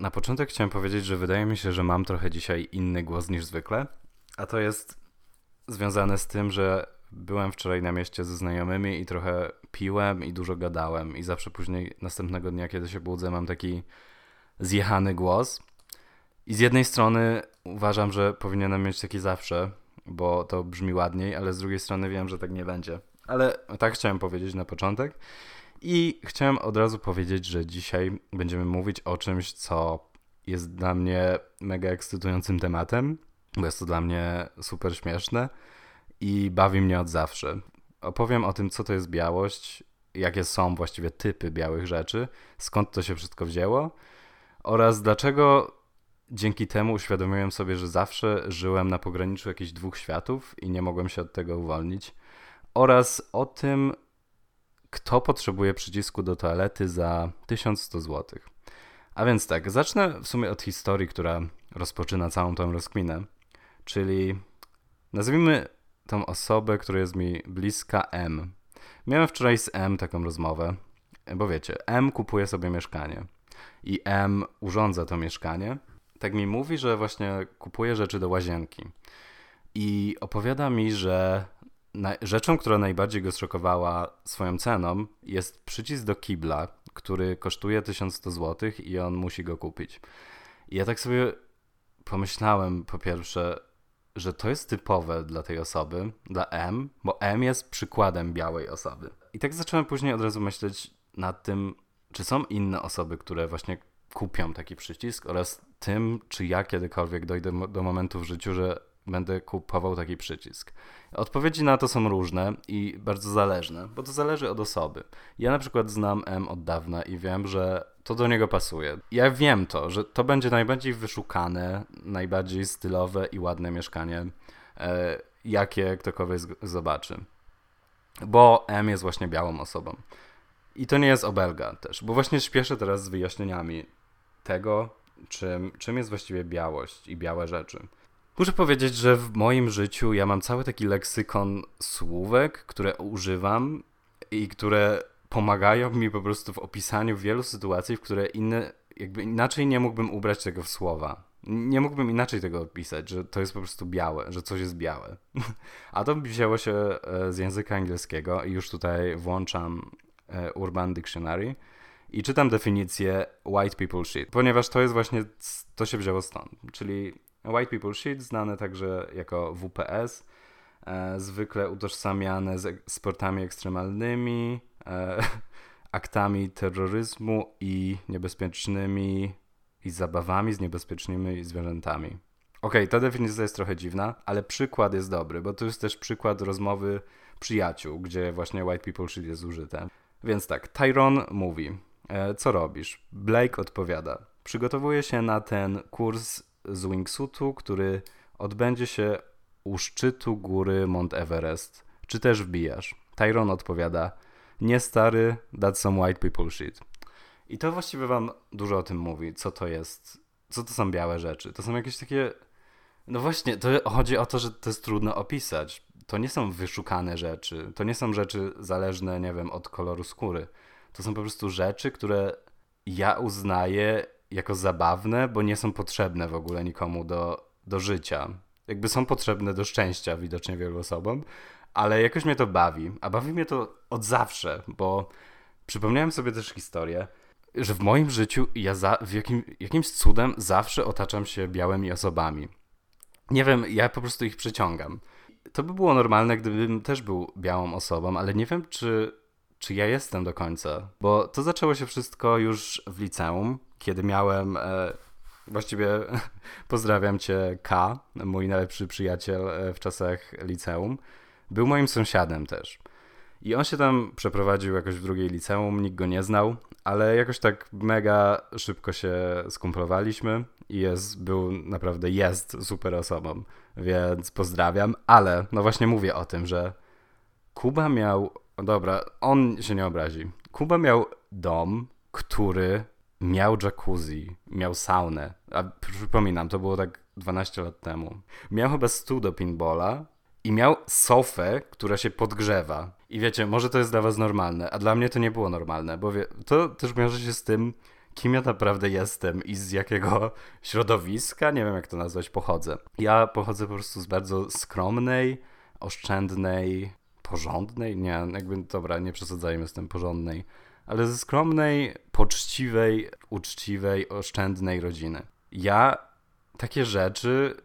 Na początek chciałem powiedzieć, że wydaje mi się, że mam trochę dzisiaj inny głos niż zwykle, a to jest związane z tym, że byłem wczoraj na mieście ze znajomymi i trochę piłem i dużo gadałem i zawsze później następnego dnia, kiedy się budzę, mam taki zjechany głos. I z jednej strony uważam, że powinienem mieć taki zawsze, bo to brzmi ładniej, ale z drugiej strony wiem, że tak nie będzie. Ale tak chciałem powiedzieć na początek. I chciałem od razu powiedzieć, że dzisiaj będziemy mówić o czymś, co jest dla mnie mega ekscytującym tematem, bo jest to dla mnie super śmieszne i bawi mnie od zawsze. Opowiem o tym, co to jest białość, jakie są właściwie typy białych rzeczy, skąd to się wszystko wzięło oraz dlaczego dzięki temu uświadomiłem sobie, że zawsze żyłem na pograniczu jakichś dwóch światów i nie mogłem się od tego uwolnić, oraz o tym, kto potrzebuje przycisku do toalety za 1100 zł. A więc tak, zacznę w sumie od historii, która rozpoczyna całą tą rozkminę, czyli nazwijmy tą osobę, która jest mi bliska M. Miałem wczoraj z M taką rozmowę, bo wiecie, M kupuje sobie mieszkanie i M urządza to mieszkanie. Tak mi mówi, że właśnie kupuje rzeczy do łazienki. I opowiada mi, że rzeczą, która najbardziej go zszokowała swoją ceną, jest przycisk do kibla, który kosztuje 1100 zł i on musi go kupić. I ja tak sobie pomyślałem po pierwsze, że to jest typowe dla tej osoby, dla M, bo M jest przykładem białej osoby. I tak zacząłem później od razu myśleć nad tym, czy są inne osoby, które właśnie kupią taki przycisk oraz tym, czy ja kiedykolwiek dojdę do momentu w życiu, że będę kupował taki przycisk. Odpowiedzi na to są różne i bardzo zależne, bo to zależy od osoby. Ja na przykład znam M od dawna i wiem, że to do niego pasuje. Ja wiem to, że to będzie najbardziej wyszukane, najbardziej stylowe i ładne mieszkanie, e, jakie ktokolwiek zobaczy. Bo M jest właśnie białą osobą. I to nie jest obelga też, bo właśnie śpieszę teraz z wyjaśnieniami tego, czym, czym jest właściwie białość i białe rzeczy. Muszę powiedzieć, że w moim życiu ja mam cały taki leksykon słówek, które używam i które pomagają mi po prostu w opisaniu wielu sytuacji, w które inne, jakby inaczej nie mógłbym ubrać tego w słowa. Nie mógłbym inaczej tego opisać, że to jest po prostu białe, że coś jest białe. A to wzięło się e, z języka angielskiego i już tutaj włączam e, Urban Dictionary i czytam definicję white people shit, ponieważ to jest właśnie, to się wzięło stąd, czyli White People Shit, znane także jako WPS, e, zwykle utożsamiane z sportami ekstremalnymi, e, aktami terroryzmu i niebezpiecznymi i zabawami z niebezpiecznymi zwierzętami. Okej, okay, ta definicja jest trochę dziwna, ale przykład jest dobry, bo to jest też przykład rozmowy przyjaciół, gdzie właśnie white people shit jest użyte. Więc tak, Tyron mówi, e, co robisz? Blake odpowiada, przygotowuję się na ten kurs z wingsuitu, który odbędzie się u szczytu góry Mount Everest. Czy też wbijasz? Tyron odpowiada, nie stary, that's some white people shit. I to właściwie wam dużo o tym mówi, co to jest, co to są białe rzeczy. To są jakieś takie, no właśnie, to chodzi o to, że to jest trudno opisać. To nie są wyszukane rzeczy, to nie są rzeczy zależne, nie wiem, od koloru skóry. To są po prostu rzeczy, które ja uznaję jako zabawne, bo nie są potrzebne w ogóle nikomu do, do życia. Jakby są potrzebne do szczęścia widocznie wielu osobom, ale jakoś mnie to bawi. A bawi mnie to od zawsze, bo przypomniałem sobie też historię, że w moim życiu ja za, w jakim, jakimś cudem zawsze otaczam się białymi osobami. Nie wiem, ja po prostu ich przyciągam. To by było normalne, gdybym też był białą osobą, ale nie wiem, czy, czy ja jestem do końca. Bo to zaczęło się wszystko już w liceum, kiedy miałem. E, właściwie pozdrawiam cię, K, mój najlepszy przyjaciel e, w czasach liceum. Był moim sąsiadem też. I on się tam przeprowadził jakoś w drugiej liceum, nikt go nie znał, ale jakoś tak mega szybko się skumplowaliśmy i jest, był naprawdę, jest super osobą, więc pozdrawiam, ale no właśnie mówię o tym, że Kuba miał, dobra, on się nie obrazi, Kuba miał dom, który miał jacuzzi, miał saunę, a przypominam, to było tak 12 lat temu. Miał chyba stół do pinballa i miał sofę, która się podgrzewa. I wiecie, może to jest dla was normalne, a dla mnie to nie było normalne, bo wie, to też wiąże się z tym, kim ja naprawdę jestem i z jakiego środowiska, nie wiem jak to nazwać, pochodzę. Ja pochodzę po prostu z bardzo skromnej, oszczędnej, porządnej, nie, jakby, dobra, nie przesadzajmy z tym porządnej, ale ze skromnej, poczciwej, uczciwej, oszczędnej rodziny. Ja takie rzeczy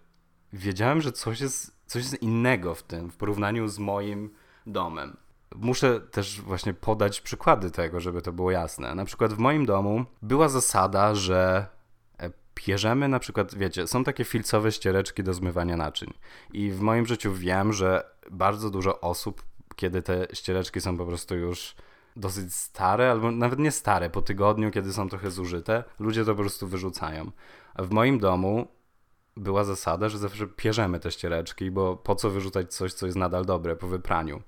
wiedziałem, że coś jest, coś jest innego w tym w porównaniu z moim domem. Muszę też właśnie podać przykłady tego, żeby to było jasne. Na przykład w moim domu była zasada, że e, pierzemy na przykład, wiecie, są takie filcowe ściereczki do zmywania naczyń. I w moim życiu wiem, że bardzo dużo osób, kiedy te ściereczki są po prostu już dosyć stare, albo nawet nie stare, po tygodniu, kiedy są trochę zużyte, ludzie to po prostu wyrzucają. A w moim domu była zasada, że zawsze pierzemy te ściereczki, bo po co wyrzucać coś, co jest nadal dobre po wypraniu.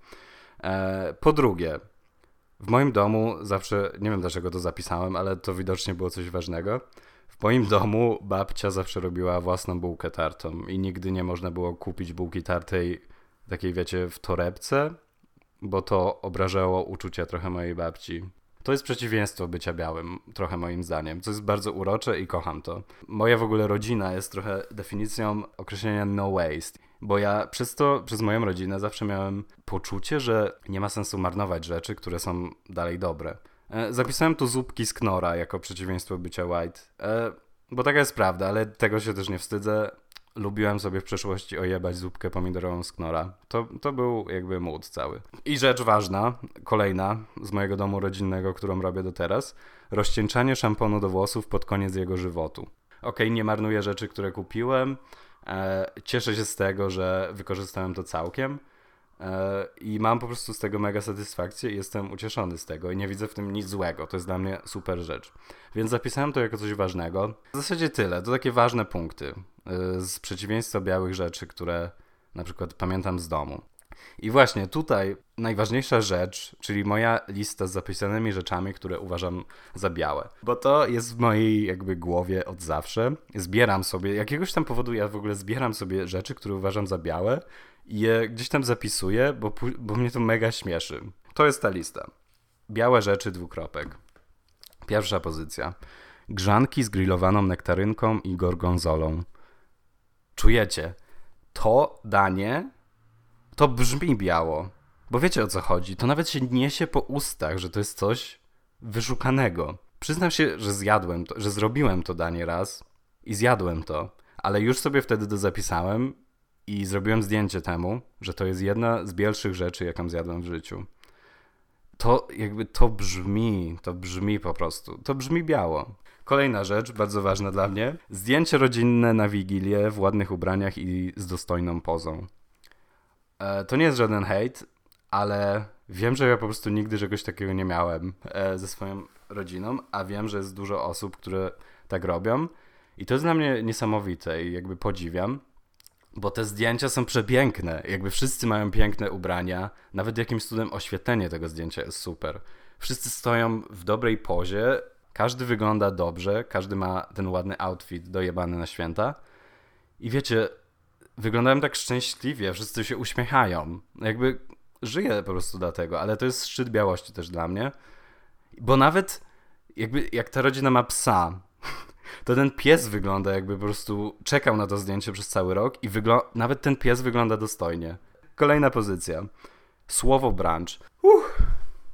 E, po drugie, w moim domu zawsze, nie wiem dlaczego to zapisałem, ale to widocznie było coś ważnego. W moim domu babcia zawsze robiła własną bułkę tartą i nigdy nie można było kupić bułki tartej takiej, wiecie, w torebce, bo to obrażało uczucia trochę mojej babci. To jest przeciwieństwo bycia białym, trochę moim zdaniem, co jest bardzo urocze i kocham to. Moja w ogóle rodzina jest trochę definicją określenia no waste, bo ja przez to, przez moją rodzinę zawsze miałem poczucie, że nie ma sensu marnować rzeczy, które są dalej dobre. E, zapisałem tu zupki z knora jako przeciwieństwo bycia white, e, bo taka jest prawda, ale tego się też nie wstydzę lubiłem sobie w przeszłości ojebać zupkę pomidorową z knora. To, to był jakby mód cały. I rzecz ważna, kolejna z mojego domu rodzinnego, którą robię do teraz, rozcieńczanie szamponu do włosów pod koniec jego żywotu. Okay, nie marnuję rzeczy, które kupiłem. E, cieszę się z tego, że wykorzystałem to całkiem. E, I mam po prostu z tego mega satysfakcję i jestem ucieszony z tego i nie widzę w tym nic złego. To jest dla mnie super rzecz. Więc zapisałem to jako coś ważnego. W zasadzie tyle. To takie ważne punkty e, z przeciwieństwa białych rzeczy, które na przykład pamiętam z domu. I właśnie tutaj najważniejsza rzecz, czyli moja lista z zapisanymi rzeczami, które uważam za białe. Bo to jest w mojej jakby głowie od zawsze. Zbieram sobie, jakiegoś tam powodu ja w ogóle zbieram sobie rzeczy, które uważam za białe i je gdzieś tam zapisuję, bo, bo mnie to mega śmieszy. To jest ta lista. Białe rzeczy, dwukropek. Pierwsza pozycja. Grzanki z grillowaną nektarynką i gorgonzolą. Czujecie? To danie to brzmi biało. Bo wiecie o co chodzi. To nawet się niesie po ustach, że to jest coś wyszukanego. Przyznam się, że zjadłem to, że zrobiłem to danie raz i zjadłem to, ale już sobie wtedy to zapisałem i zrobiłem zdjęcie temu, że to jest jedna z bielszych rzeczy, jaką zjadłem w życiu. To jakby to brzmi, to brzmi po prostu. To brzmi biało. Kolejna rzecz, bardzo ważna dla mnie. Zdjęcie rodzinne na Wigilię w ładnych ubraniach i z dostojną pozą. E, to nie jest żaden hejt, ale wiem, że ja po prostu nigdy czegoś takiego nie miałem e, ze swoją rodziną, a wiem, że jest dużo osób, które tak robią. I to jest dla mnie niesamowite i jakby podziwiam. Bo te zdjęcia są przepiękne. Jakby wszyscy mają piękne ubrania. Nawet jakimś cudem oświetlenie tego zdjęcia jest super. Wszyscy stoją w dobrej pozie. Każdy wygląda dobrze. Każdy ma ten ładny outfit dojebany na święta. I wiecie, wyglądałem tak szczęśliwie. Wszyscy się uśmiechają. Jakby żyję po prostu dlatego. Ale to jest szczyt białości też dla mnie. Bo nawet jakby jak ta rodzina ma psa, to ten pies wygląda jakby po prostu czekał na to zdjęcie przez cały rok i nawet ten pies wygląda dostojnie. Kolejna pozycja. Słowo branch. Uff.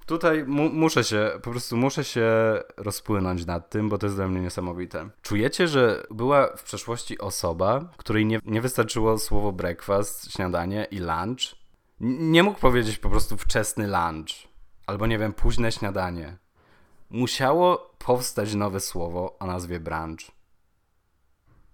Tutaj mu muszę się, po prostu muszę się rozpłynąć nad tym, bo to jest dla mnie niesamowite. Czujecie, że była w przeszłości osoba, której nie, nie wystarczyło słowo breakfast, śniadanie i lunch? N nie mógł powiedzieć po prostu wczesny lunch, albo nie wiem, późne śniadanie musiało powstać nowe słowo o nazwie branch.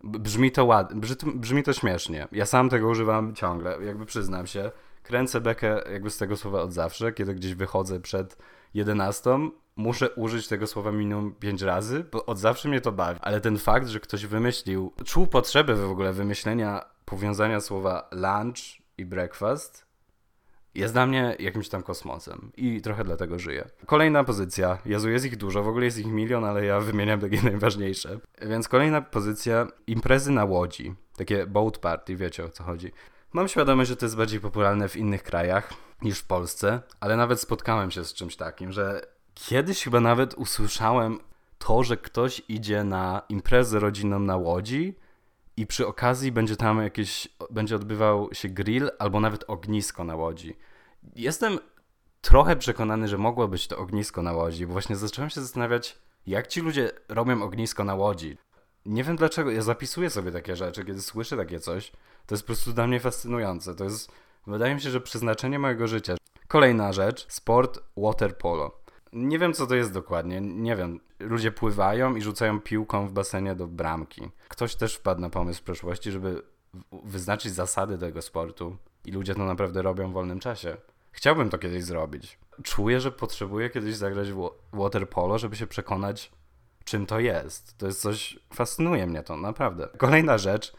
Brzmi to ładnie, brzmi to śmiesznie. Ja sam tego używam ciągle, jakby przyznam się. Kręcę bekę jakby z tego słowa od zawsze, kiedy gdzieś wychodzę przed 11, muszę użyć tego słowa minimum 5 razy, bo od zawsze mnie to bawi. Ale ten fakt, że ktoś wymyślił, czuł potrzebę w ogóle wymyślenia powiązania słowa lunch i breakfast jest dla mnie jakimś tam kosmosem i trochę dlatego żyję. Kolejna pozycja. Jezu, jest ich dużo, w ogóle jest ich milion, ale ja wymieniam takie najważniejsze. Więc kolejna pozycja, imprezy na łodzi. Takie boat party, wiecie o co chodzi. Mam świadomość, że to jest bardziej popularne w innych krajach niż w Polsce, ale nawet spotkałem się z czymś takim, że kiedyś chyba nawet usłyszałem to, że ktoś idzie na imprezę rodzinną na łodzi i przy okazji będzie tam jakieś, będzie odbywał się grill albo nawet ognisko na łodzi. Jestem trochę przekonany, że mogło być to ognisko na łodzi, bo właśnie zacząłem się zastanawiać, jak ci ludzie robią ognisko na łodzi. Nie wiem dlaczego, ja zapisuję sobie takie rzeczy, kiedy słyszę takie coś. To jest po prostu dla mnie fascynujące. To jest, wydaje mi się, że przeznaczenie mojego życia. Kolejna rzecz, sport water polo. Nie wiem, co to jest dokładnie, nie wiem. Ludzie pływają i rzucają piłką w basenie do bramki. Ktoś też wpadł na pomysł w przeszłości, żeby wyznaczyć zasady tego sportu i ludzie to naprawdę robią w wolnym czasie. Chciałbym to kiedyś zrobić. Czuję, że potrzebuję kiedyś zagrać w water polo, żeby się przekonać, czym to jest. To jest coś, fascynuje mnie to, naprawdę. Kolejna rzecz,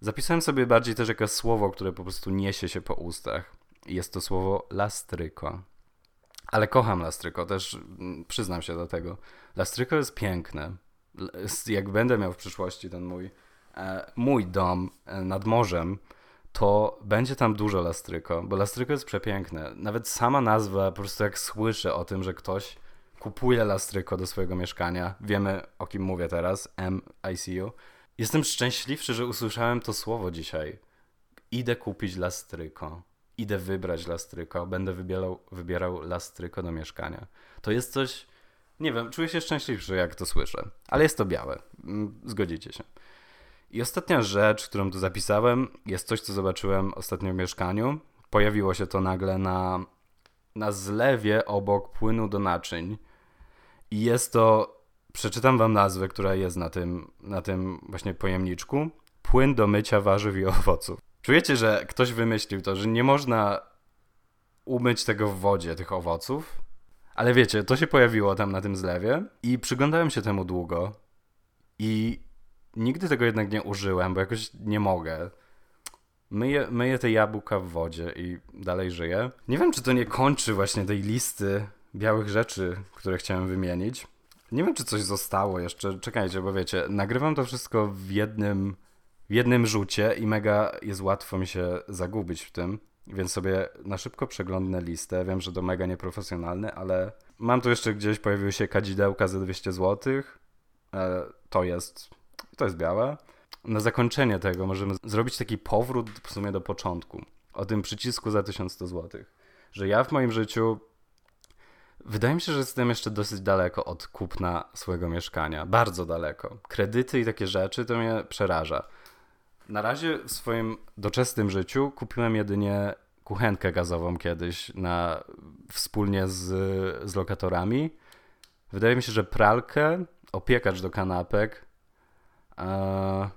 zapisałem sobie bardziej też jakieś słowo, które po prostu niesie się po ustach. Jest to słowo lastryko. Ale kocham lastryko, też mm, przyznam się do tego. Lastryko jest piękne. Jak będę miał w przyszłości ten mój, e, mój dom e, nad morzem, to będzie tam dużo lastryko, bo lastryko jest przepiękne. Nawet sama nazwa, po prostu jak słyszę o tym, że ktoś kupuje lastryko do swojego mieszkania, wiemy o kim mówię teraz, MICU. Jestem szczęśliwszy, że usłyszałem to słowo dzisiaj. Idę kupić lastryko. Idę wybrać lastryko, będę wybierał, wybierał lastryko do mieszkania. To jest coś, nie wiem, czuję się szczęśliwszy, jak to słyszę. Ale jest to białe. Mm, zgodzicie się. I ostatnia rzecz, którą tu zapisałem, jest coś, co zobaczyłem ostatnio w mieszkaniu. Pojawiło się to nagle na, na zlewie obok płynu do naczyń. I jest to, przeczytam wam nazwę, która jest na tym, na tym właśnie pojemniczku. Płyn do mycia warzyw i owoców. Czujecie, że ktoś wymyślił to, że nie można umyć tego w wodzie, tych owoców? Ale wiecie, to się pojawiło tam na tym zlewie i przyglądałem się temu długo i Nigdy tego jednak nie użyłem, bo jakoś nie mogę. Myję, myję te jabłka w wodzie i dalej żyję. Nie wiem, czy to nie kończy właśnie tej listy białych rzeczy, które chciałem wymienić. Nie wiem, czy coś zostało jeszcze. Czekajcie, bo wiecie, nagrywam to wszystko w jednym, w jednym rzucie i mega jest łatwo mi się zagubić w tym. Więc sobie na szybko przeglądnę listę. Wiem, że to mega nieprofesjonalne, ale mam tu jeszcze gdzieś pojawiły się kadzidełka za 200 zł. To jest to jest białe. Na zakończenie tego możemy zrobić taki powrót w sumie do początku. O tym przycisku za 1100 zł. Że ja w moim życiu Wydaje mi się, że jestem jeszcze dosyć daleko od kupna swojego mieszkania. Bardzo daleko. Kredyty i takie rzeczy to mnie przeraża. Na razie w swoim doczesnym życiu kupiłem jedynie kuchenkę gazową kiedyś na, wspólnie z, z lokatorami. Wydaje mi się, że pralkę, opiekacz do kanapek Eee,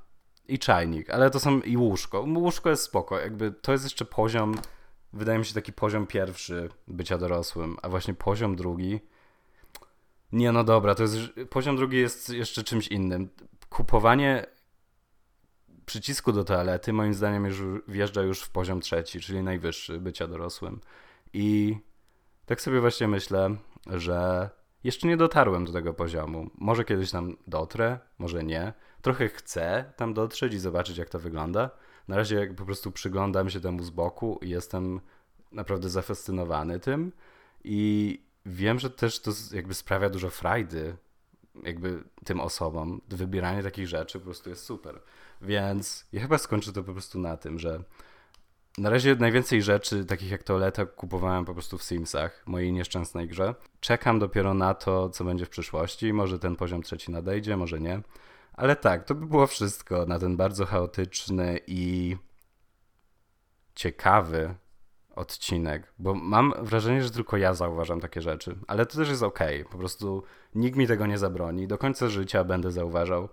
I czajnik, ale to są i łóżko. Łóżko jest spoko, jakby to jest jeszcze poziom, wydaje mi się taki poziom pierwszy bycia dorosłym, a właśnie poziom drugi. Nie, no dobra, to jest. Poziom drugi jest jeszcze czymś innym. Kupowanie przycisku do toalety, moim zdaniem, już wjeżdża już w poziom trzeci, czyli najwyższy bycia dorosłym. I tak sobie właśnie myślę, że jeszcze nie dotarłem do tego poziomu. Może kiedyś tam dotrę, może nie. Trochę chcę tam dotrzeć i zobaczyć, jak to wygląda. Na razie jak po prostu przyglądam się temu z boku i jestem naprawdę zafascynowany tym. I wiem, że też to jakby sprawia dużo frajdy jakby tym osobom. Wybieranie takich rzeczy po prostu jest super. Więc ja chyba skończę to po prostu na tym, że na razie najwięcej rzeczy, takich jak toaleta, kupowałem po prostu w Simsach, mojej nieszczęsnej grze. Czekam dopiero na to, co będzie w przyszłości. Może ten poziom trzeci nadejdzie, może nie. Ale tak, to by było wszystko na ten bardzo chaotyczny i ciekawy odcinek, bo mam wrażenie, że tylko ja zauważam takie rzeczy, ale to też jest okay. po prostu nikt mi tego nie zabroni. Do końca życia będę zauważał.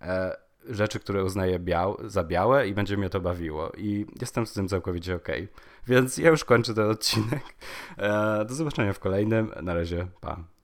E, rzeczy, które uznaję biał, za białe i będzie mnie to bawiło. I jestem z tym całkowicie ok. Więc ja już kończę ten odcinek. E, do zobaczenia w kolejnym. Na razie, pa.